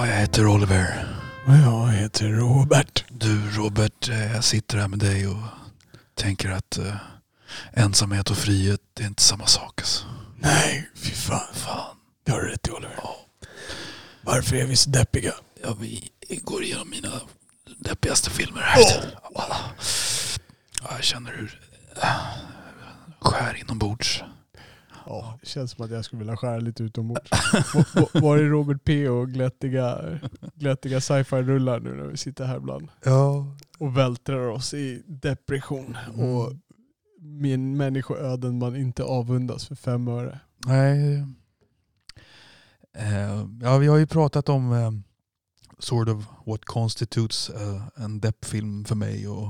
Ja, jag heter Oliver. Jag heter Robert. Du Robert, eh, jag sitter här med dig och tänker att uh, ensamhet och frihet det är inte samma sak. Alltså. Nej, fy fan. Fan. Det har du rätt i Oliver. Varför är vi så deppiga? Ja, vi går igenom mina deppigaste filmer här. Ja, jag känner hur uh, skär inombords. Ja, det känns som att jag skulle vilja skära lite utombords. Var- är Robert P och glättiga, glättiga sci-fi-rullar nu när vi sitter här ibland Ja. och vältrar oss i depression och Mm. min människoöden man inte avundas för fem öre. Nej. Eh, ja, vi har ju pratat om eh, sort of what constitutes eh, en deppfilm för mig och,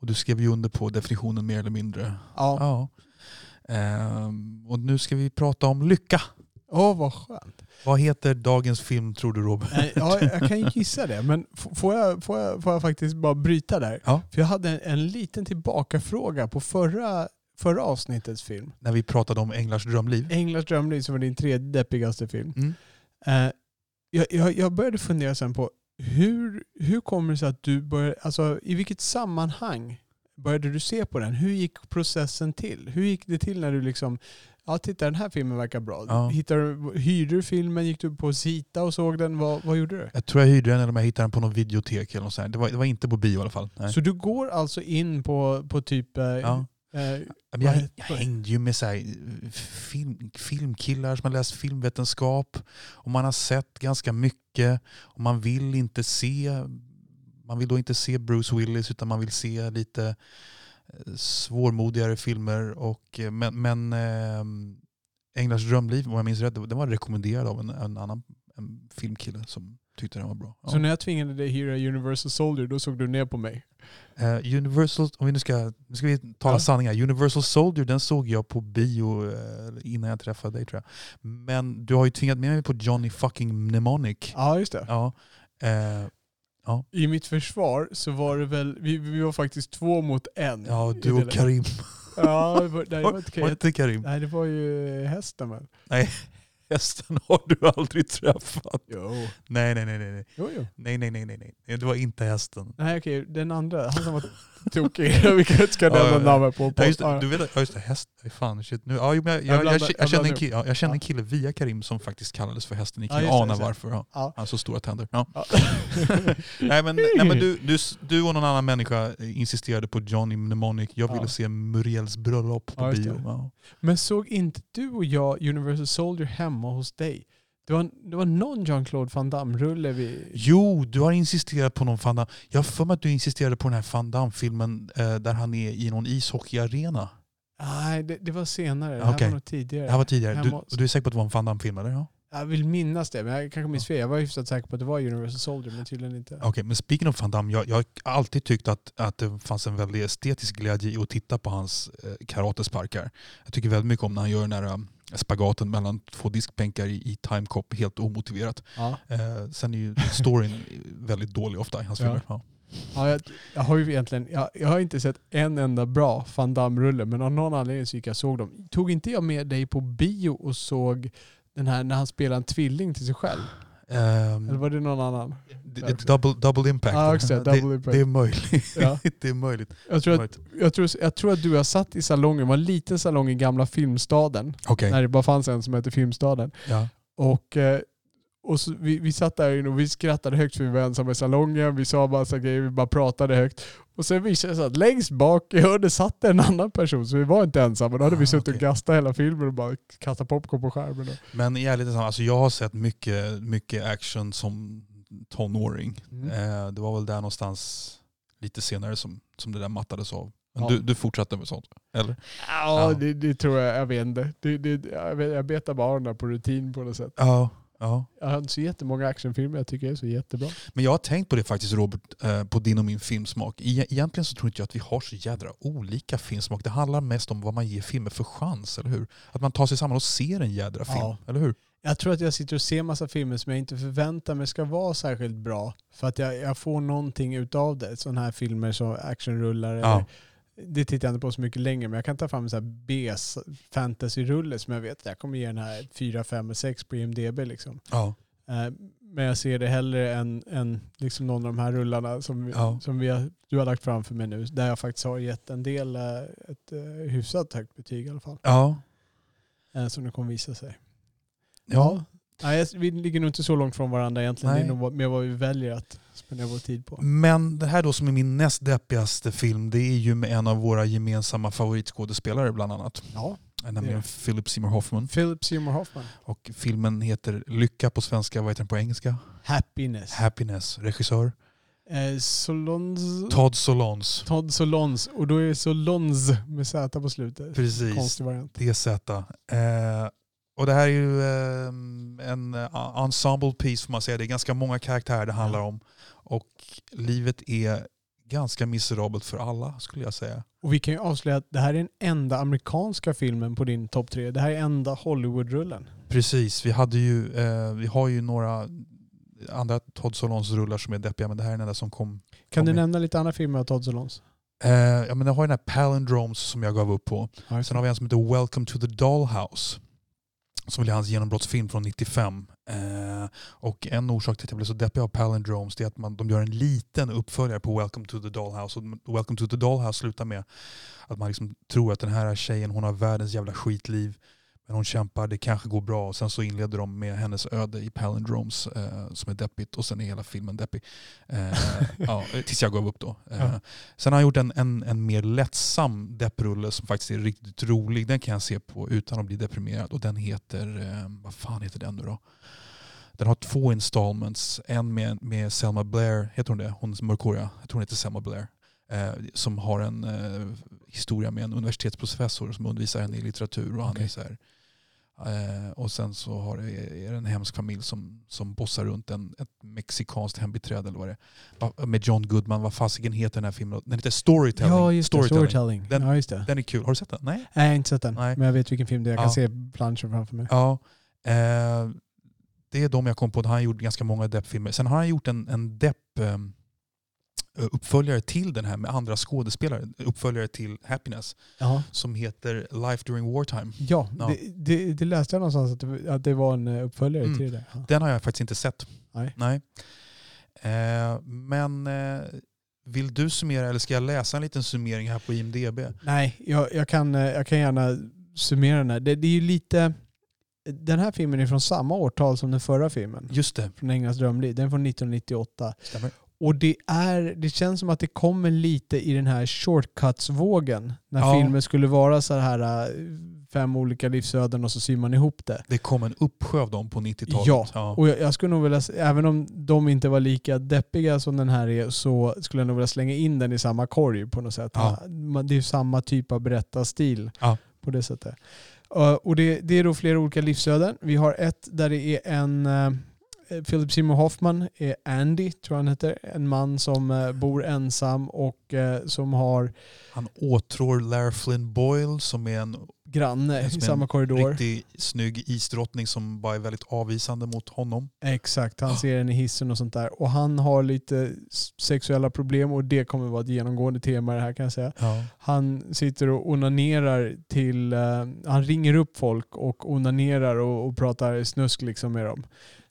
och du skrev ju under på definitionen mer eller mindre. Ja, Ja. Ehm, och nu ska vi prata om lycka. åh vad skönt. Vad heter dagens film tror du Robert? Ja, jag kan ju gissa det, men får jag, får, jag, får jag faktiskt bara bryta där? Ja. För jag hade en, en liten tillbakafråga på förra, förra avsnittets film. När vi pratade om Änglars drömliv. Änglars drömliv som var din tredje deppigaste film. Mm. Eh, jag, jag, jag började fundera sen på hur, hur kommer det sig att du började, alltså i vilket sammanhang började du se på den? Hur gick processen till? Hur gick det till när du liksom, ja titta den här filmen verkar bra. Ja. Hittade, du- hyrde du filmen? Gick du på Sita och såg den? Vad, vad gjorde du? Jag tror jag hyrde den eller jag hittade den på något videotek eller något sånt. Det var, det var inte på bio i alla fall. Nej. Så du går alltså in på, på typ, eh, Ja. eh, Vad jag, jag hängde ju med så här, film, filmkillar som har läst filmvetenskap och man har sett ganska mycket och man vill inte se man vill då inte se Bruce Willis utan man vill se lite eh, svårmodigare filmer. Och, eh, men men eh, Änglars drömliv, om jag minns rätt, den var rekommenderad av en, en annan en filmkille som tyckte den var bra. Ja. så när jag tvingade dig hyra Universal Soldier, då såg du ner på mig? Eh, Universal, om vi nu ska, nu ska vi tala Ja. sanning här. Universal Soldier den såg jag på bio eh, innan jag träffade dig tror jag. Men du har ju tvingat med mig på Johnny fucking Mnemonic. Ja, just det. Ja. Eh, I mitt försvar så var det väl, vi, vi var faktiskt två mot en. ja, du och. Karim. Ja, det var, nej, det var inte Var inte Karim? Nej, det var ju hästen väl? Hästen har du aldrig träffat. Jo. Nej, nej, nej, nej. nej. Jo, jo. Nej, nej, nej, nej, nej. Det var inte hästen. Nej okej, den andra, han som var tokig. vi kanske ska nämna namnet på. Ja, just det, ja. du vet, ja, just det, häst. Fan, shit. Nu, ja, jag, Jag jag, jag, känner en kille, ja, jag känner en kille via Karim som faktiskt kallades för hästen. Ni kan ju ana varför. Ja. Ja. Han så stora tänder. Ja. Nej, men, nej, men du, du, du och någon annan människa insisterade på Johnny Mnemonic. Jag ville se Muriels bröllop på bio. Men såg inte du och jag Universal Soldier hemma hos dig? Det var, det var någon Jean-Claude Van Damme-rulle vi... Jo, du har insisterat på någon Van Damme. Jag har för mig att du insisterade på den här Van Damme-filmen eh, där han är i någon ishockeyarena. Nej, det, det var senare. Det här Okej. var nog tidigare. Det här var tidigare. Du, och du är säker på att det var en Van Damme-film? eller? Ja. Jag vill minnas det, men jag kanske minns fel. Jag var hyfsat säker på att det var Universal Soldier, men tydligen inte. Okej, men speaking of Van Damme, jag, jag har alltid tyckt att, att det fanns en väldigt estetisk glädje i att titta på hans eh, karatesparkar. Jag tycker väldigt mycket om när han gör den här eh, spagaten mellan två diskbänkar i, i timecop helt omotiverat. Ja. Eh, sen är ju storyn väldigt dålig ofta i hans Ja. filmer. Ja. Ja, jag, jag har ju egentligen, jag, jag har inte sett en enda bra Van Damme-rulle, men av någon anledning så gick jag och såg dem. Tog inte jag med dig på bio och såg den här när han spelar en tvilling till sig själv? Ehm, Eller var det någon annan? det- det- double, double impact. Just det, double impact. det är möjligt. Ja. det är möjligt. Jag tror, att, jag, tror, jag tror att du har satt i salongen, det var en liten salong i gamla Filmstaden, Okej. när det bara fanns en som hette Filmstaden. Ja. Och, eh, och så, vi, vi satt där inne och vi skrattade högt för vi var ensamma i salongen. Vi sa massa grejer, vi bara pratade högt. Och sen visade det sig att längst bak i hörnet satt en annan person, så vi var inte ensamma. Då hade vi Ah, suttit och okej. gastat hela filmen och bara kastat popcorn på skärmen. Och. Men i ärlighetens namn, alltså jag har sett mycket, mycket action som tonåring. Mm. Eh, det var väl där någonstans lite senare som, som det där mattades av. Men Ja. du, du fortsatte med sånt? Eller? Ja, Ja. Det, det tror jag, jag vet inte. Det, det, jag, betar bara på rutin på något sätt. Ja. Ja. Jag har inte så jättemånga actionfilmer jag tycker är så jättebra. Men jag har tänkt på det faktiskt Robert, eh, på din och min filmsmak. E- Egentligen så tror inte jag att vi har så jädra olika filmsmak. Det handlar mest om vad man ger filmer för chans, eller hur? Att man tar sig samman och ser en jädra film, Ja. eller hur? Jag tror att jag sitter och ser massa filmer som jag inte förväntar mig ska vara särskilt bra. För att jag, jag får någonting utav det. Sådana här filmer som actionrullar. Ja. Eller, det tittar jag inte på så mycket längre, men jag kan ta fram sån här B-fantasy-rulle som jag vet jag kommer ge den här 4, 5 6 på IMDB. Liksom. Ja. Eh, Men jag ser det hellre än, än liksom någon av de här rullarna som, Ja. som vi har, du har lagt fram för mig nu. Där jag faktiskt har gett en del eh, ett eh, hyfsat högt betyg i alla fall. Ja. Som det kommer visa sig. ja. Nej, vi ligger nog inte så långt från varandra egentligen. Nej. Det är nog mer vad vi väljer att spendera vår tid på. Men det här då som är min näst deppigaste film, det är ju med en av våra gemensamma favoritskådespelare bland annat. Ja, Nämligen det. Philip Seymour Hoffman. Philip Seymour Hoffman. Och filmen heter Lycka på svenska, vad heter den på engelska? Happiness. Happiness. Regissör eh, Solons... Todd Solondz. Todd Solons. Och då är det Solons med Z på slutet. Precis. Konstig variant. DZ. Eh, och det här är ju eh, en ensemble piece får man säga. Det är ganska många karaktärer det handlar om. Och livet är ganska miserabelt för alla skulle jag säga. Och vi kan ju avslöja att det här är den enda amerikanska filmen på din topp tre. Det här är enda Hollywood-rullen. Precis, vi, hade ju, eh, vi har ju några andra Todd Solondz rullar som är deppiga men det här är den enda som kom. Kan du Kom igen. nämna lite andra filmer av Todd Solons? Eh, ja, men jag har ju den här Palindromes som jag gav upp på. Sen har vi en som heter Welcome to the Dollhouse. Som blir hans genombrottsfilm från 95. Eh, och en orsak till att jag blev så deppig av Palindromes är att man, de gör en liten uppföljare på Welcome to the Dollhouse. Och Welcome to the Dollhouse slutar med att man liksom tror att den här tjejen hon har världens jävla skitliv. Men hon kämpar, det kanske går bra. Och sen så inleder de med hennes öde i Palindromes eh, som är deppigt. Och sen är hela filmen deppig. Eh, ja, tills jag gav upp då. Eh, Ja. Sen har han gjort en, en, en mer lättsam depprulle som faktiskt är riktigt rolig. Den kan jag se på utan att bli deprimerad. Och den heter, eh, vad fan heter den nu då? Den har två installments. En med, med Selma Blair, heter hon det? Hon är mörkhåriga. Jag tror hon heter Selma Blair. Eh, som har en eh, historia med en universitetsprofessor som undervisar henne i litteratur. Och, han Okej. är så här, eh, och sen så har det, är det en hemsk familj som, som bossar runt en, ett mexikanskt hembiträde eller vad det är. Med John Goodman. Vad fasiken heter den här filmen? Den heter Storytelling. Ja, just det. Storytelling. Den- ja, just det. Den är kul. Har du sett den? Nej? Nej, jag har inte sett den. Nej. Men jag vet vilken film det är. Jag kan Ja. se planschen framför mig. Ja. Eh, det är de jag kom på. Han har gjort ganska många deppfilmer. Sen har han gjort en, en depp eh, uppföljare till den här med andra skådespelare. Uppföljare till Happiness. Ja, Som heter Life During Wartime. ja, Ja. Det, det, det läste jag någonstans att det, att det var en eh, uppföljare Mm. till det. Ja. Den har jag faktiskt inte sett. Nej. Eh, men eh, vill du summera eller ska jag läsa en liten summering här på IMDB? Nej, jag, jag, kan, eh, jag kan gärna summera den här. Det, det är ju lite... Den här filmen är från samma årtal som den förra filmen. Just det, Från Englands drömliv. Den är från 1998. stämmer. Och det, är, det känns som att det kommer lite i den här shortcuts-vågen. När Ja. filmen skulle vara så här äh, fem olika livsöden och så syr man ihop det. Det kom en uppsjö av dem på 90-talet. Ja, Och jag, jag skulle nog vilja, även om de inte var lika deppiga som den här är, så skulle jag nog vilja slänga in den i samma korg på något sätt. Ja. Det är samma typ av berättarstil Ja. på det sättet. Uh, och det, det är då flera olika livsöden. Vi har ett där det är en uh, Philip Seymour Hoffman är Andy, tror jag han heter. En man som uh, bor ensam och uh, som har Han åtrår Lara Flynn Boyle som är en granne Som i en samma korridor. riktigt snygg isdrottning som bara är väldigt avvisande mot honom. Exakt, han Ja. ser henne i hissen och sånt där. Och han har lite sexuella problem och det kommer vara ett genomgående tema det här kan jag säga. Ja. Han sitter och onanerar till, eh, han ringer upp folk och onanerar och, och pratar snusk liksom med dem.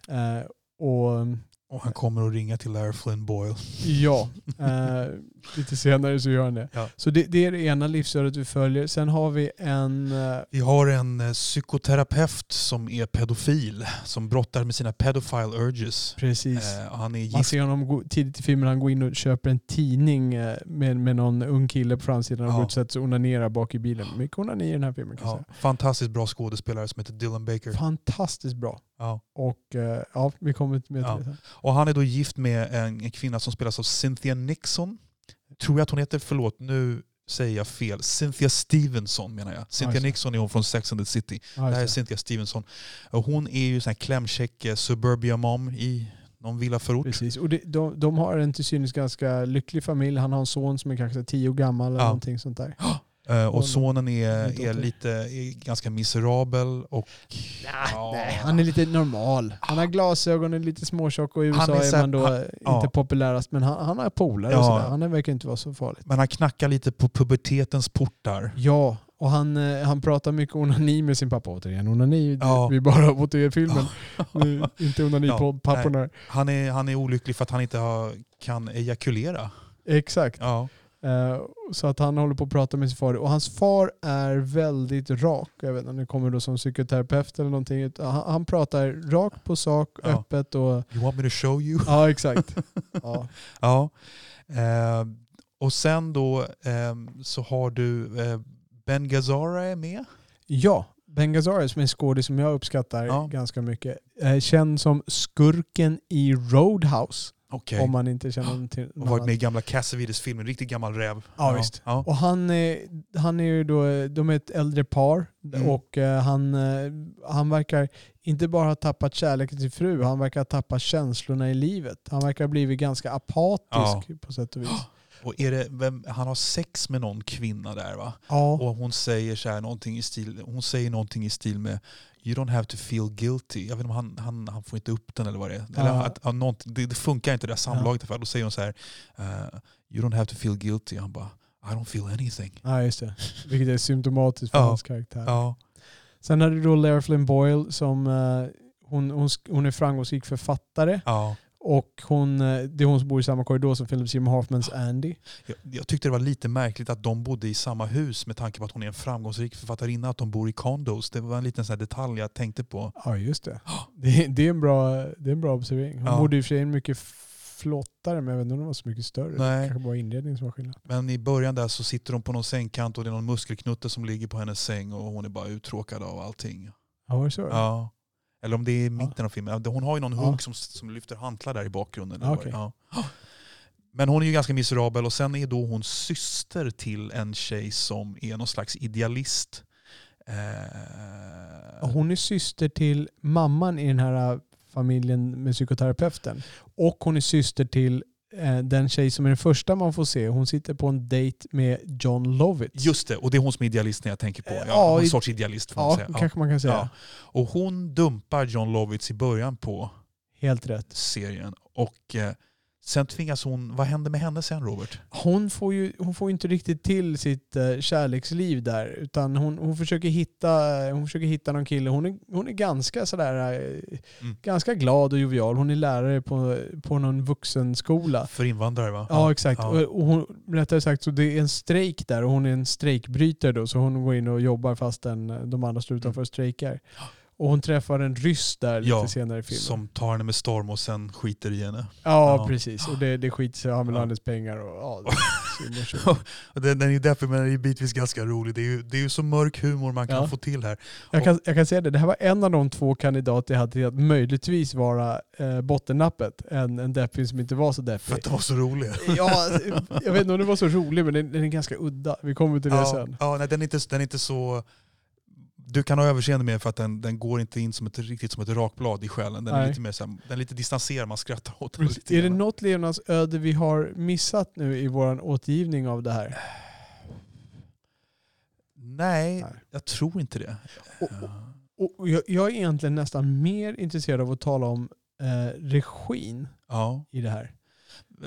Eh, och Och han kommer att ringa till Lara Flynn Boyle. ja, eh, lite senare så gör han det. Ja. Så det, det är det ena livsödet vi följer. Sen har vi en, eh, Vi har en eh, psykoterapeut som är pedofil, som brottar med sina pedophile urges. precis. Eh, han är Man gift. ser honom gå, tidigt i filmen, han går in och köper en tidning eh, med, med någon ung kille på framsidan och Ja. går ut och onanerar bak i bilen. Mycket onani i den här filmen kan Ja, fantastiskt bra skådespelare som heter Dylan Baker. säga. Fantastiskt bra. Ja. Och ja, vi kommer med Ja. det. Och han är då gift med en, en kvinna som spelas av Cynthia Nixon. Tror jag att hon heter, förlåt nu säger jag fel. Cynthia Stevenson menar jag. Cynthia det. Nixon är hon från Sex and the City. Ja, Det här är. Cynthia Stevenson. Hon är ju sån här klämkäck eh, suburbia mom i någon villaförort. Precis. Och det, de, de har en till synes ganska lycklig familj. Han har en son som är kanske tio år gammal eller Ja. någonting sånt där. Eh, och Och sonen en är, är lite är ganska miserabel och... Ja. Nej, han är lite normal. Han har glasögon och är lite småtjock och i Han USA är är, här- man då han- eh, ja. inte populärast men han, han har polare och Ja. sådär. Han verkar inte vara så farligt. Men han knackar lite på pubertetens portar. Ja, och han, eh, han pratar mycket onani med sin pappa. Återigen onani, Ja. vi bara har er filmen. Nu, inte onani Ja, på papporna. Han är, han är olycklig för att han inte har, kan ejakulera. Exakt. Ja. Eh, så att han håller på att prata med sin far. Och hans far är väldigt rak. Jag vet inte om det kommer då som psykoterapeut eller någonting. Han pratar rakt på sak, Ja. öppet och... You want me to show you? Ja, exakt. Ja. Ja. Eh, och sen då eh, så har du eh, Ben Gazzara är med. Ja, Ben Gazzara som är en skådis som jag uppskattar Ja. ganska mycket. Eh, känd som skurken i Roadhouse. Okej. Om man inte känner honom till Och något varit med i gamla Cassavetes-filmen, riktigt gammal räv. Ja, visst. Ja. Och han är, han är ju då, de är ett äldre par Mm. och eh, han, eh, han verkar inte bara ha tappat kärleken till fru, han verkar ha tappat känslorna i livet. Han verkar ha blivit ganska apatisk på sätt och vis. Och är det, vem, han har sex med någon kvinna där va? Ja, Och hon säger så här någonting i stil, hon säger någonting i stil med You don't have to feel guilty. Jag vet inte om han, han, han får inte upp den eller vad det är. Eller Ja. att, att något, det, det funkar inte det där samlaget. Ja. Då säger hon så här uh, You don't have to feel guilty. Han bara I don't feel anything. ja, just det. Vilket är symptomatiskt för Ja. hans karaktär. Ja. Sen hade du då Lara Flynn Boyle som eh, hon, hon, hon är framgångsrik författare Ja. Och hon, eh, det är hon som bor i samma korridor som Philip Seymour Hoffmans Andy. Jag, jag tyckte det var lite märkligt att de bodde i samma hus med tanke på att hon är en framgångsrik författarinna, att de bor i condos. Det var en liten sån detalj jag tänkte på. Ja, just det. Det, det, är, en bra, det är en bra observering. Hon Ja. bodde i och för sig i en mycket flottare, men jag vet inte om den var så mycket större. Nej. kanske bara inredningen som var skillnad. Men i början där så sitter de på någon sängkant och det är någon muskelknutte som ligger på hennes säng och hon är bara uttråkad av allting. Ja, var det så? Ja. Eller om det är mitten av filmen. Hon har ju någon Ja. hugg som, som lyfter hantlar där i bakgrunden. Ja, okej. ja. Men hon är ju ganska miserabel och sen är då hon syster till en tjej som är någon slags idealist. Eh, Hon är syster till mamman i den här äh, familjen med psykoterapeuten. Och hon är syster till den tjej som är den första man får se. Hon sitter på en dejt med John Lovitz. Just det, och det är hon som är idealisten jag tänker på. Eh, Ja, ja, en i- sorts idealist får man Ja, säga. Kanske man kan säga. Ja. Och hon dumpar John Lovitz i början på Helt rätt. serien. Och eh, sen tvingas hon, vad händer med henne sen Robert? Hon får ju hon får inte riktigt till sitt eh, kärleksliv där. Utan hon, hon, försöker hitta, hon försöker hitta någon kille. Hon är, hon är ganska sådär, eh, Mm. ganska glad och jovial. Hon är lärare på, på någon vuxenskola. För invandrare va? Ja, exakt. Ja. Och, och hon, rättare sagt så det är en strejk där och hon är en strejkbrytare då. Så hon går in och jobbar fastän de andra står utanför och strejkar. Och hon träffar en ryss där lite Ja, senare i filmen. Som tar henne med storm och sen skiter i henne. ja, Ja. precis. Och det, det skiter sig. Han vill ha Ja. hennes pengar. Och, ja. Och Den, den är ju därför men den är bitvis ganska rolig. Det är ju, det är ju så mörk humor man kan få till här. Jag kan, jag kan säga det, det här var en av de två kandidater jag hade till att möjligtvis vara eh, bottennappet. En, en deppig som inte var så För deppig. att de var så roliga. Ja, jag vet inte om det var så rolig men den, den är ganska udda. Vi kommer till det sen. ja, nej, den, är inte, den är inte så... Du kan ha överseende med för att den, den går inte in som ett, riktigt som ett rakblad i själen. Den är Nej. lite mer så här, den är lite distanserad, man skrattar åt den lite Är det något levnadsöde vi har missat nu i vår återgivning av det här? Nej, Nej. jag tror inte det. Och, och, och jag, jag är egentligen nästan mer intresserad av att tala om eh, regin Ja. i det här.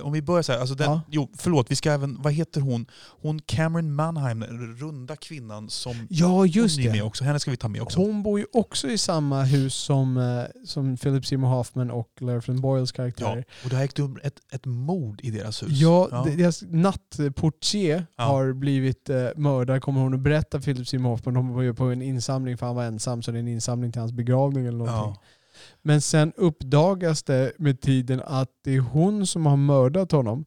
Om vi börjar så här, alltså den, Ja. jo, förlåt, vi ska även, vad heter hon? Hon Cameron Manheim, den runda kvinnan som Ja, just hon är med det. också. Henne ska vi ta med också. Hon bor ju också i samma hus som, eh, som Philip Seymour Hoffman och Flynn Boyles Ja, karaktärer. och det har ägt rum ett, ett mord i deras hus. Ja, ja. deras nattportier Ja. har blivit eh, mördad, kommer hon att berätta för Philip Seymour Hoffman. De var ju på en insamling för han var ensam, så det är en insamling till hans begravning eller någonting. Ja. Men sen uppdagas det med tiden att det är hon som har mördat honom.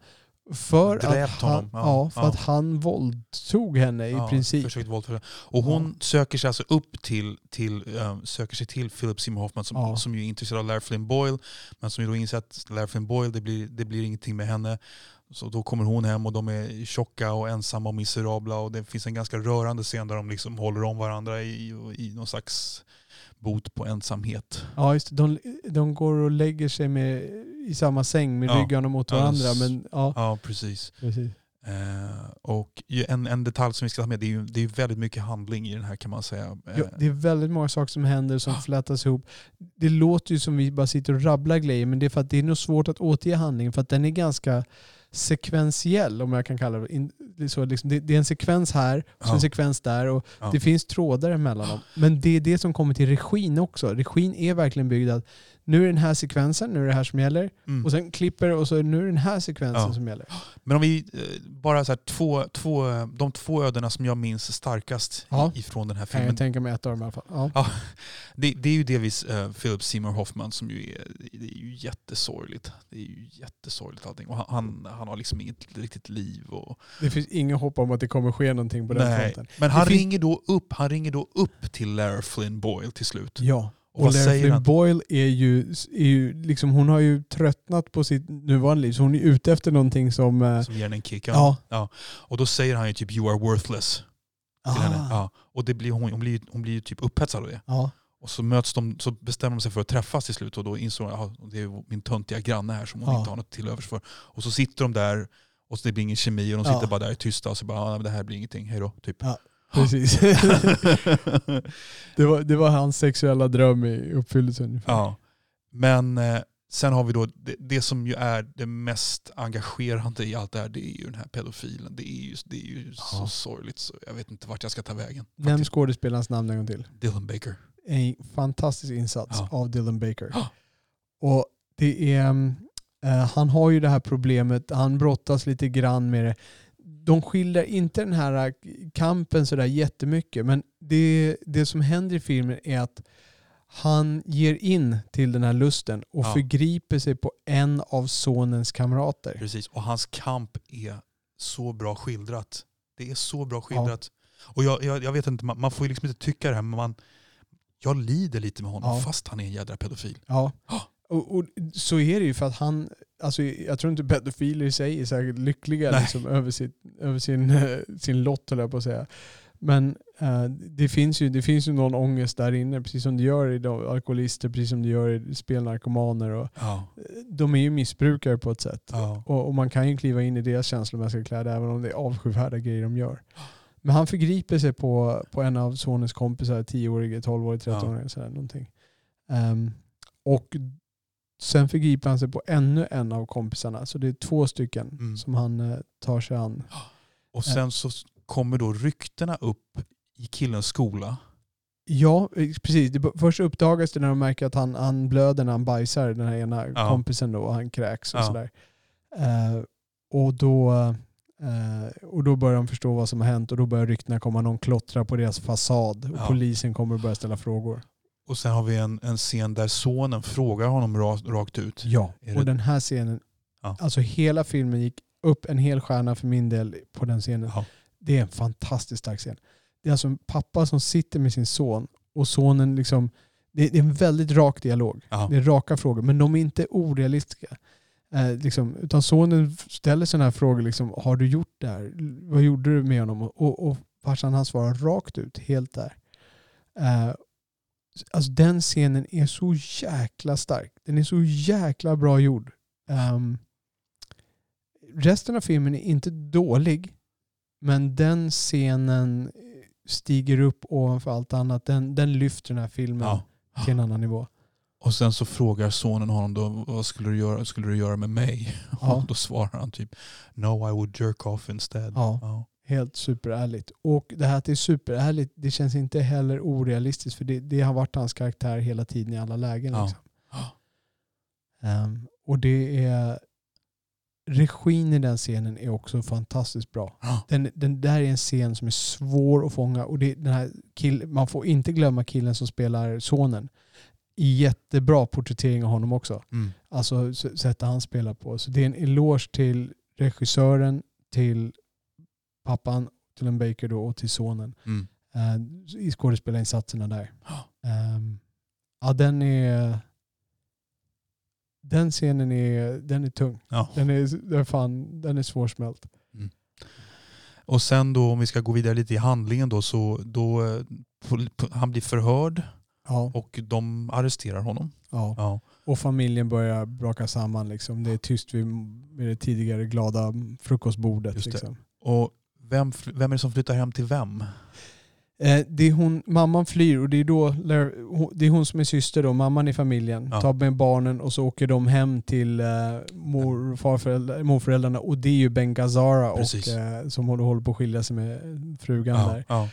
För, att han, honom, ja, ja, för ja. att han våldtog henne i Ja, princip. Försökt våldta. Och hon söker sig alltså upp till, till, um, söker sig till Philip Seymour Hoffman som, som ju är intresserad av Lara Flynn Boyle. Men som ju då inser att Lara Flynn Boyle, det blir, det blir ingenting med henne. Så då kommer hon hem och de är tjocka och ensamma och miserabla och det finns en ganska rörande scen där de liksom håller om varandra i, i någon slags bot på ensamhet. Ja, just. De, de går och lägger sig med, i samma säng med Ja. ryggarna mot varandra. Men, ja, Ja, precis. precis. Eh, och en, en detalj som vi ska ta med, det är ju det är väldigt mycket handling i den här kan man säga. Eh, Ja, det är väldigt många saker som händer som flätas ihop. Det låter ju som vi bara sitter och rabblar grejer men det är för att det är nog svårt att återge handlingen för att den är ganska sekventiell om jag kan kalla det. In- så, liksom, det, det är en sekvens här och Ja. en sekvens där och Ja. det finns trådar emellan dem. Men det är det som kommer till regin också. Regin är verkligen byggd att nu är den här sekvensen, nu är det här som gäller. mm. Och sen klipper och så nu är den här sekvensen Ja. som gäller. Men om vi eh, bara så här, två, två, eh, de två ödena som jag minns starkast Ja. ifrån den här filmen. jag tänka mig ett av dem i alla fall. Ja. Det, det är ju delvis uh, Philip Seymour Hoffman som ju är, det är ju jättesorgligt. Det är ju jättesorgligt allting. Och han, han, har liksom inget riktigt liv. Och, Det finns inget hopp om att det kommer ske någonting på den nej. fronten. Men han Det finns- ringer, då upp, han ringer då upp till Lara Flynn Boyle till slut. Ja. Och Flynn? Boyle är ju, är ju liksom, hon har ju tröttnat på sitt nuvarande liv så hon är ute efter någonting som... eh, Som ger henne en kick. ja. Och då säger han ju typ you are worthless till henne. Ah. Ja. Och det blir, hon, hon, blir, hon blir ju typ upphetsad av det. Ja. Och så möts de, så bestämmer de sig för att träffas till slut och då insåg hon att det är min töntiga granne här som hon Ja. inte har något till övers för. Och så sitter de där och så det blir ingen kemi och de Ja. sitter bara där tysta och så bara, det här blir ingenting, hej då. Typ. Precis. det, var, det var hans sexuella dröm i uppfyllelse ungefär. ja. Men eh, sen har vi då det, det som ju är det mest engagerande i allt det här, det är ju den här pedofilen. Det är ju, det är ju så Ja. sorgligt så jag vet inte vart jag ska ta vägen. Nämn skådespelarens namn en gång till. Dylan Baker. En fantastisk insats Ja. av Dylan Baker. Ja. Och det är, mm, eh, han har ju det här problemet, han brottas lite grann med det. De skildrar inte den här eh, kampen sådär jättemycket, men det, det som händer i filmen är att han ger in till den här lusten och Ja. förgriper sig på en av sonens kamrater. Precis, och hans kamp är så bra skildrat. Det är så bra skildrat. Och jag, jag, jag vet inte, man, man får ju liksom inte tycka det här, men man, jag lider lite med honom Ja. fast han är en jädra pedofil. Ja. Ja. Och, och så är det ju för att han, alltså jag tror inte pedofiler i sig är särskilt lyckliga liksom, över, sitt, över sin, sin lott höll jag på att säga. Men eh, det, finns ju, det finns ju någon ångest där inne, precis som det gör i de, alkoholister, precis som det gör i spelnarkomaner. Och, Ja. de är ju missbrukare på ett sätt. Ja. Och, och man kan ju kliva in i deras känslomässiga kläder även om det är avskyvärda grejer de gör. Men han förgriper sig på, på en av sonens kompisar, 10-årig, 12-årig, 13-årig. Sådär, någonting. Ehm, och sen förgriper han sig på ännu en av kompisarna. Så det är två stycken Mm. som han eh, tar sig an. Och sen så kommer då ryktena upp i killens skola. Ja, eh, precis. Först uppdagas det när de märker att han, han blöder när han bajsar, den här ena Ja. kompisen då, och han kräks och Ja. sådär. Eh, och, då, eh, och då börjar de förstå vad som har hänt och då börjar ryktena komma. Någon klottrar på deras fasad och Ja. polisen kommer och börjar ställa frågor. Och sen har vi en, en scen där sonen frågar honom rakt, rakt ut. Ja, och den här scenen, Ja. alltså hela filmen gick upp en hel stjärna för min del på den scenen. Ja. Det är en fantastiskt stark scen. Det är alltså en pappa som sitter med sin son och sonen liksom, det det är en väldigt rak dialog. Ja. Det är raka frågor, men de är inte orealistiska. Eh, liksom, utan sonen ställer sådana här frågor, liksom, har du gjort det här? Vad gjorde du med honom? Och, och farsan han svarar rakt ut, helt där. Eh, alltså den scenen är så jäkla stark. Den är så jäkla bra gjord. Ehm, resten av filmen är inte dålig, men den scenen stiger upp ovanför allt annat. Den, den lyfter den här filmen Ja. till en annan nivå. Och sen så frågar sonen honom då, vad skulle du göra, skulle du göra med mig? Ja. Och då svarar han typ, no I would jerk off instead. Ja. Helt superärligt. Och det här att det är superärligt, det känns inte heller orealistiskt för det, det har varit hans karaktär hela tiden i alla lägen. Ja. Liksom. Ehm, och det är regin i den scenen är också fantastiskt bra. Ja. Den, den där är en scen som är svår att fånga och det, den här kill, man får inte glömma killen som spelar sonen. Jättebra porträttering av honom också. Mm. Alltså sättet han spelar på. Så det är en eloge till regissören, till pappan, till en Baker då, och till sonen Mm. eh, i skådespelarinsatserna där. Ehm, ja, den är Den scenen är, den är tung. Ja. Den är, den är, fan, den är svårsmält. Och sen då om vi ska gå vidare lite i handlingen då så då, eh, han blir förhörd Ja, och de arresterar honom. ja. Ja. Och familjen börjar braka samman. Liksom. Det är tyst vid, vid det tidigare glada frukostbordet. Liksom. Och vem, vem är det som flyttar hem till vem? Eh, det är hon, mamman flyr och det är, då, det är hon som är syster då, mamman i familjen. Ja. Tar med barnen och så åker de hem till eh, mor, farföräldrar, morföräldrarna och det är ju Ben Gazzara och, Precis. eh, som håller, på att skilja sig med frugan Ja, där. ja.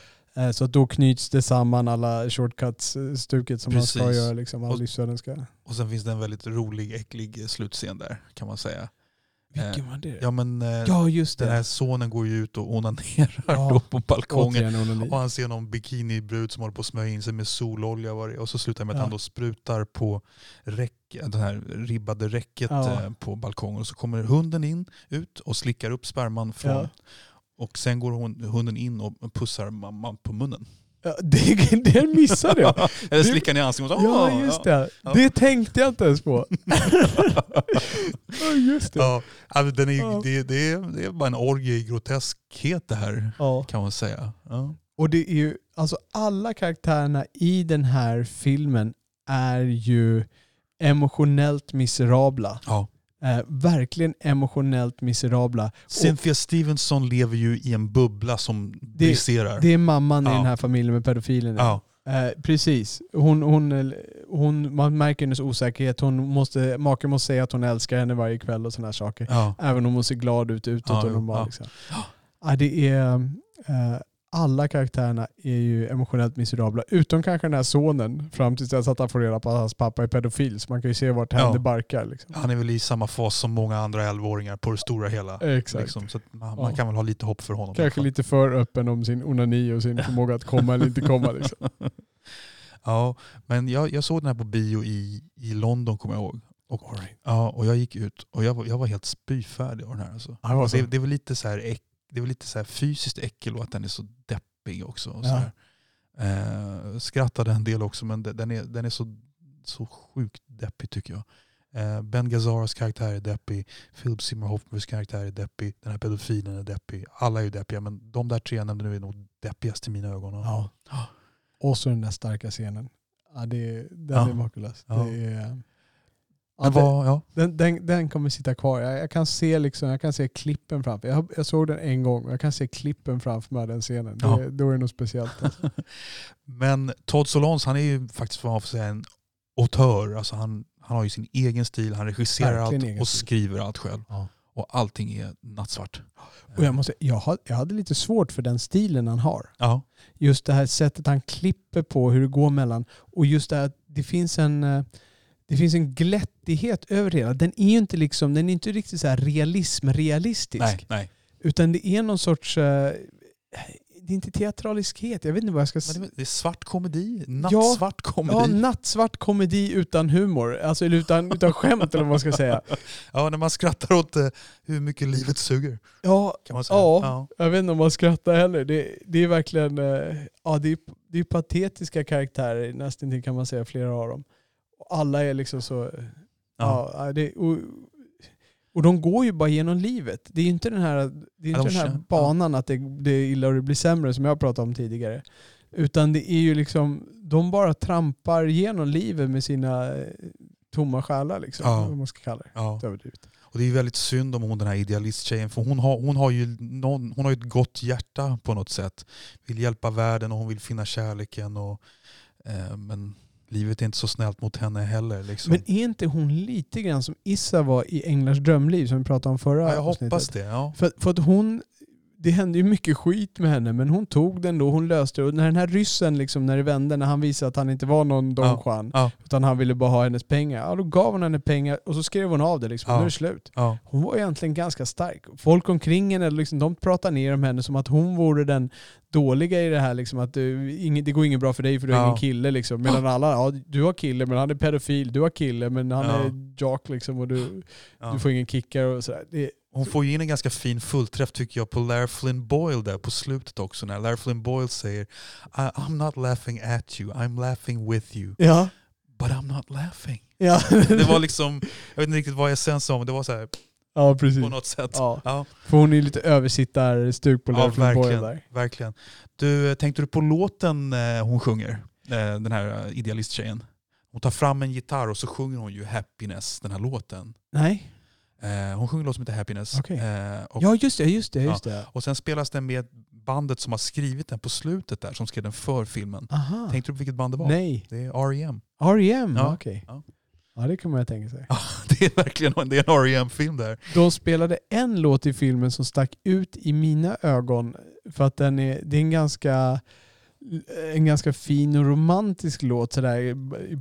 Så att då knyts det samman alla shortcuts-stuket som man ska Precis. göra. Liksom, all Och-. Och sen finns det en väldigt rolig, äcklig slutscen där kan man säga. Vilken var det? Ja men eh, Ja, just det. den här sonen går ju ut och onanerar Ja. då på balkongen. Och han ser någon bikinibrud som håller på att smörja in sig med sololja. och så slutar det med att Ja. han då sprutar på räck, det här ribbade räcket Ja. eh, på balkongen. Och så kommer hunden in, ut och slickar upp sperman från. Och sen går hon, hunden in och pussar mamman på munnen. Ja, det, det missade jag. Eller slickar ner i ansiktet. Ja, "Ah, just ja." det. Ja. Det tänkte jag inte ens på. ja, just det. Ja, den är, Ja. det, det, är, det är bara en orgie i groteskhet det här Ja. kan man säga. Ja. Och det är ju, alltså alla karaktärerna i den här filmen är ju emotionellt miserabla. Ja. Eh, verkligen emotionellt miserabla. Cynthia Stevenson lever ju i en bubbla som Det- briserar. Det är mamman i Ja. den här familjen med pedofilerna. ja. Eh, precis. Hon, hon, hon, man märker hennes osäkerhet. Hon måste, maken måste säga att hon älskar henne varje kväll och sådana saker. Ja. Även om hon ser glad ut utåt Ja, och normal. Liksom. Ja, det är, eh, alla karaktärerna är ju emotionellt miserabla. Utom kanske den här sonen fram tills dess att han får reda på att hans pappa är pedofil. Så man kan ju se vart Ja. det barkar. Liksom. Han är väl i samma fas som många andra 11-åringar på det stora hela. Exakt. Liksom, så man, Ja. man kan väl ha lite hopp för honom. Kanske lite för öppen om sin onani och sin förmåga att komma eller inte komma. Liksom. Ja, men jag, jag såg den här på bio i, i London kommer jag ihåg. Och, ja, och jag gick ut och jag var, jag var helt spyfärdig av den här. Alltså. Ja, det var. Det, väl lite så här, äck, det är väl lite så här fysiskt äckel och att den är så deppig också. Och så. Eh, skrattade en del också men de- den är, den är så, så sjukt deppig tycker jag. Eh, ben Gazzaras karaktär är deppig, Philip Seymour Hoffmans karaktär är deppig, den här pedofilen är deppig. Alla är ju deppiga men de där tre jag nämnde nu är nog deppigast i mina ögon. Ja. Och så den där starka scenen. Ja, det, den Ja. är makalös. Ja. Det är, ja, det, vad, ja. den, den, den kommer sitta kvar. Jag, jag, kan se liksom, jag kan se klippen framför jag, jag såg den en gång och jag kan se klippen framför mig den scenen. Det, Ja. Då är det något speciellt. Alltså. Men Todd Solondz han är ju faktiskt vad man får säga en autör. Alltså han, han har ju sin egen stil, han regisserar Verkligen allt och skriver allt själv. Ja. Och allting är nattsvart. Och jag, måste, jag, hade, jag hade lite svårt för den stilen han har. Ja, Just det här sättet han klipper på, hur det går mellan. Och just det här att det finns en, eh, det finns en glättighet över det hela. Den är ju inte, liksom, den är inte riktigt så här realism, realistisk. nej, nej. Utan det är någon sorts... eh, det är inte teatraliskhet, jag vet inte vad jag ska säga. det, är svart komedi, nattsvart Ja, komedi. nattsvart komedi utan humor. Alltså utan, utan skämt eller vad man ska säga. Ja, när man skrattar åt eh, hur mycket livet suger. Ja, Kan man säga. Ja. jag vet inte om man skrattar heller. Det, det är verkligen... eh, Ja, det är, det är patetiska karaktärer nästan kan man säga, flera av dem. Alla är liksom så... eh, Ja. Ja, det, och, och de går ju bara genom livet. Det är ju inte den här, det är inte de den här banan att det, det är illa och det blir sämre som jag pratade om tidigare. Utan det är ju liksom, de bara trampar genom livet med sina eh, tomma själar liksom. Ja. Vad man ska kalla det. Ja. Överdrivet. Och det är väldigt synd om hon den här idealisttjejen för hon har, hon har ju någon, hon har ju ett gott hjärta på något sätt. Vill hjälpa världen och hon vill finna kärleken. Och, eh, men livet är inte så snällt mot henne heller. Liksom. Men är inte hon lite grann som Issa var i Änglars drömliv som vi pratade om förra ja, jag hoppas avsnittet? det. Ja. För, för att hon, det hände ju mycket skit med henne men hon tog den då, hon löste det. Och när den här ryssen, liksom, när det vände, när han visade att han inte var någon Don Ja. Juan, Ja. utan han ville bara ha hennes pengar, ja, då gav hon henne pengar och så skrev hon av det. Liksom. Ja. Nu är det slut. Ja. Hon var egentligen ganska stark. Folk omkring henne, liksom, de pratar ner om henne som att hon vore den dåliga i det här. Liksom, att du, ing, det går inget bra för dig för du Ja. ingen kille. Liksom. Medan alla, ja du har kille men han är pedofil, du har kille men han är jock liksom, och du, du får ingen kickar och sådär. Det, Hon får ju in en ganska fin fullträff tycker jag på Larry Flynn Boyle där på slutet också. När Larry Flynn Boyle säger I'm not laughing at you, I'm laughing with you. ja. But I'm not laughing. Ja, Det var liksom, jag vet inte riktigt vad essensen var, men det var så här ja precis. på något sätt. Ja. Ja, För hon är lite översittarstuk på Ja, Life Boy verkligen. där. verkligen. Du, tänkte du på låten eh, hon sjunger? Eh, Den här eh, idealisttjejen. Hon tar fram en gitarr och så sjunger hon ju Happiness, den här låten. Nej? Eh, Hon sjunger en låt som heter Happiness. Okej. Eh, och, Ja just det, just det, just det. och sen spelas den med bandet som har skrivit den på slutet där, som skrev den för filmen. Aha. Tänkte du på vilket band det var? Nej. Det är R.E.M. R.E.M. Ja, Okej. ja. Ja det kan man ju tänka sig. Ja, det är verkligen det är en R.E.M-film där. De spelade en låt i filmen som stack ut i mina ögon för att den är, det är en ganska, en ganska fin och romantisk låt sådär i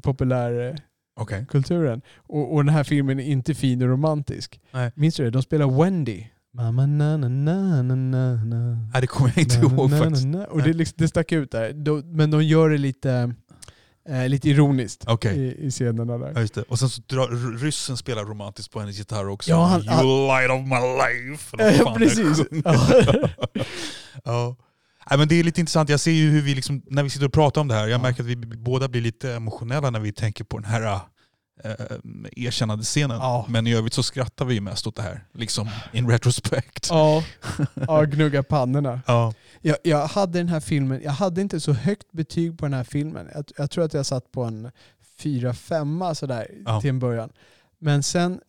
populärkulturen. Okej. Och, och den här filmen är inte fin och romantisk. Nej. Minns du det? De spelar Wendy. Mamma na na na na na na. Det kommer jag inte Na, ihåg na, faktiskt. na. Och det, liksom, det stack ut där. De, men de gör det lite, eh, lite ironiskt Okej. i, i scenerna där. Ja, just det. Och sen så drar, ryssen spelar romantiskt på hennes gitarr också. Ja, han- you light of my life. Ja, precis. ja. Nej, men det är lite intressant. Jag ser ju hur vi, liksom, när vi sitter och pratar om det här, jag Ja. märker att vi båda blir lite emotionella när vi tänker på den här äh, erkännande scenen. Ja. Men i övrigt så skrattar vi ju mest åt det här. Liksom in retrospect. Ja, ja gnugga pannorna. Ja. Jag, jag hade den här filmen, jag hade inte så högt betyg på den här filmen. Jag, jag tror att jag satt på en 4-5 sådär Ja. till en början. Men sen,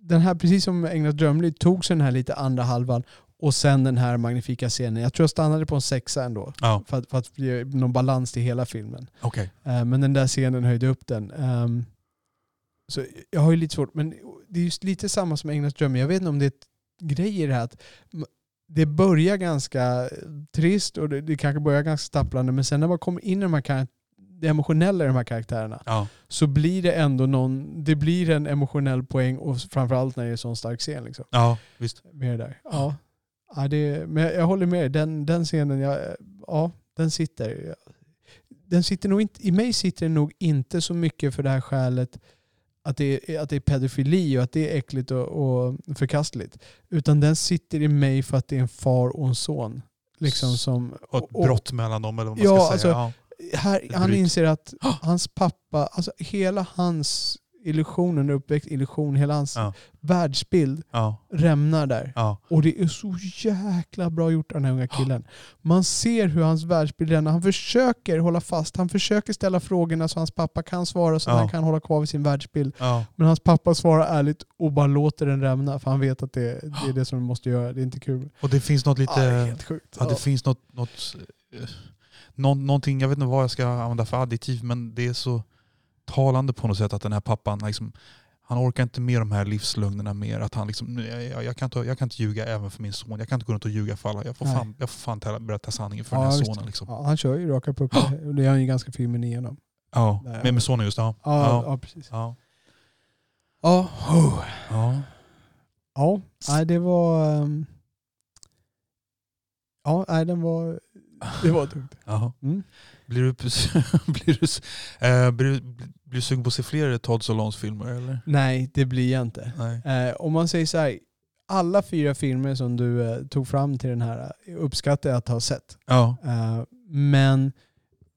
den här, precis som Änglas drömliv, tog sig den här lite andra halvan och sen den här magnifika scenen. Jag tror jag stannade på en sexa ändå. Ja, För att, för att ge någon balans till hela filmen. okej. Eh, men den där scenen höjde upp den. Ehm, så jag har ju lite svårt, men det är just lite samma som Änglas dröm. Jag vet inte om det är ett grej i det här att det börjar ganska trist och det, det kanske börjar ganska stapplande men sen när man kommer in i de här det emotionella i de här karaktärerna Ja. så blir det ändå någon, det blir en emotionell poäng och framförallt när det är en sån stark scen. Liksom, ja, visst. med det där. Ja. Ja, det, men jag, jag håller med, den, den scenen, jag, ja, den sitter. Den sitter nog inte, I mig sitter den nog inte så mycket för det här skälet att det, är, att det är pedofili och att det är äckligt och, och förkastligt. Utan den sitter i mig för att det är en far och en son. Liksom som, Och ett brott mellan dem eller vad man Ja, ska alltså, säga. Ja. här, han inser att hans pappa, alltså hela hans illusion under uppväxt, illusion, hela hans Ja. världsbild Ja. rämnar där. Ja. Och det är så jäkla bra gjort av den här unga killen. Man ser hur hans världsbild rämnar. Han försöker hålla fast. Han försöker ställa frågorna så hans pappa kan svara så att han kan hålla kvar vid sin världsbild. Men hans pappa svarar ärligt och bara låter den rämna för han vet att det, det är det som de måste göra. Det är inte kul. Och det finns något lite... Det är helt sjukt. Ja, det finns något, något eh, nå, någonting, jag vet inte vad jag ska använda för adjektiv, men det är så talande på något sätt att den här pappan, liksom, han orkar inte med de här livslögnerna mer. Att han liksom, "Nej, jag, jag, kan inte, jag kan inte ljuga även för min son. Jag kan inte gå runt och ljuga för alla. Jag får Nej. fan, jag får fan tala- berätta sanningen för Ja, den här sonen. Liksom. Ja, han kör ju raka puckar. Det är han ju ganska filmen igenom. Ja, med, med sonen just. Ja. Ja, ja. Ja. precis. Ja. Ja, Ja. ja. Nej, det var... ehm, Ja, nej, den var... Det var tungt. Ja. Mm. Blir, du, blir, du, eh, blir, du, blir du sugen på att se fler Todd Solons filmer? Eller? Nej, det blir jag inte. Eh, om man säger så här, alla fyra filmer som du eh, tog fram till den här eh, uppskattar jag att ha sett. Ja. Eh, men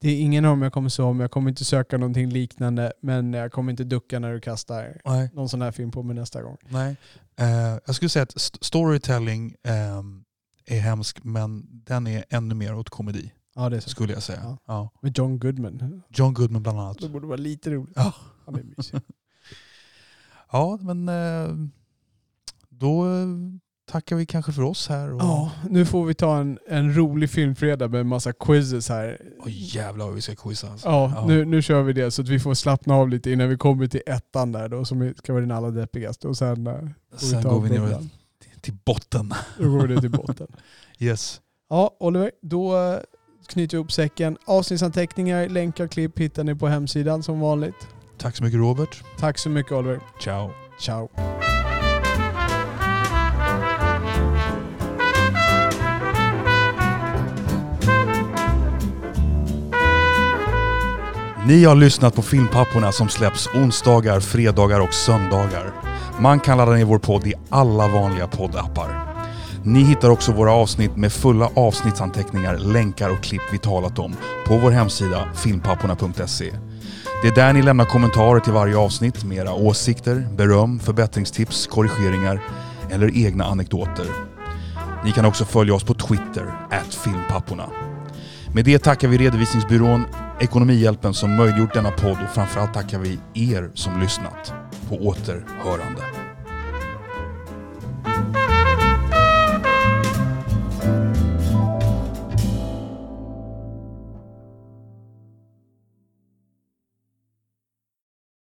det är ingen av dem jag kommer se om. Jag kommer inte söka någonting liknande. Men jag kommer inte ducka när du kastar Nej. någon sån här film på mig nästa gång. Nej. Eh, jag skulle säga att st- storytelling ehm, är hemsk men den är ännu mer åt komedi Ja, det är så. skulle jag säga. Ja. Ja. Med John Goodman. John Goodman bland annat. Det borde vara lite roligt. Ja. Han är mysig. Ja men eh, då eh, tackar vi kanske för oss här. Och, Ja, nu får vi ta en, en rolig filmfredag med en massa quizzes här. Åh, jävlar vad vi ska quizza. Alltså. Ja, Ja. Nu, nu kör vi det så att vi får slappna av lite innan vi kommer till ettan där då som ska vara den allra deppigaste. Och sen vi Sen ta går vi ner till, botten. Då går vi ner till botten. Yes. Ja, Oliver, då knyter upp säcken. Avsnittsanteckningar, länkar, klipp hittar ni på hemsidan som vanligt. Tack så mycket Robert. Tack så mycket Oliver. Ciao. Ciao. Ni har lyssnat på Filmpapporna som släpps onsdagar, fredagar och söndagar. Man kan ladda ner vår podd i alla vanliga poddappar. Ni hittar också våra avsnitt med fulla avsnittsanteckningar, länkar och klipp vi talat om på vår hemsida filmpapporna.se. Det är där ni lämnar kommentarer till varje avsnitt med era åsikter, beröm, förbättringstips, korrigeringar eller egna anekdoter. Ni kan också följa oss på Twitter, filmpapporna. Med det tackar vi redovisningsbyrån Ekonomihjälpen som möjliggjort denna podd och framförallt tackar vi er som lyssnat. På återhörande.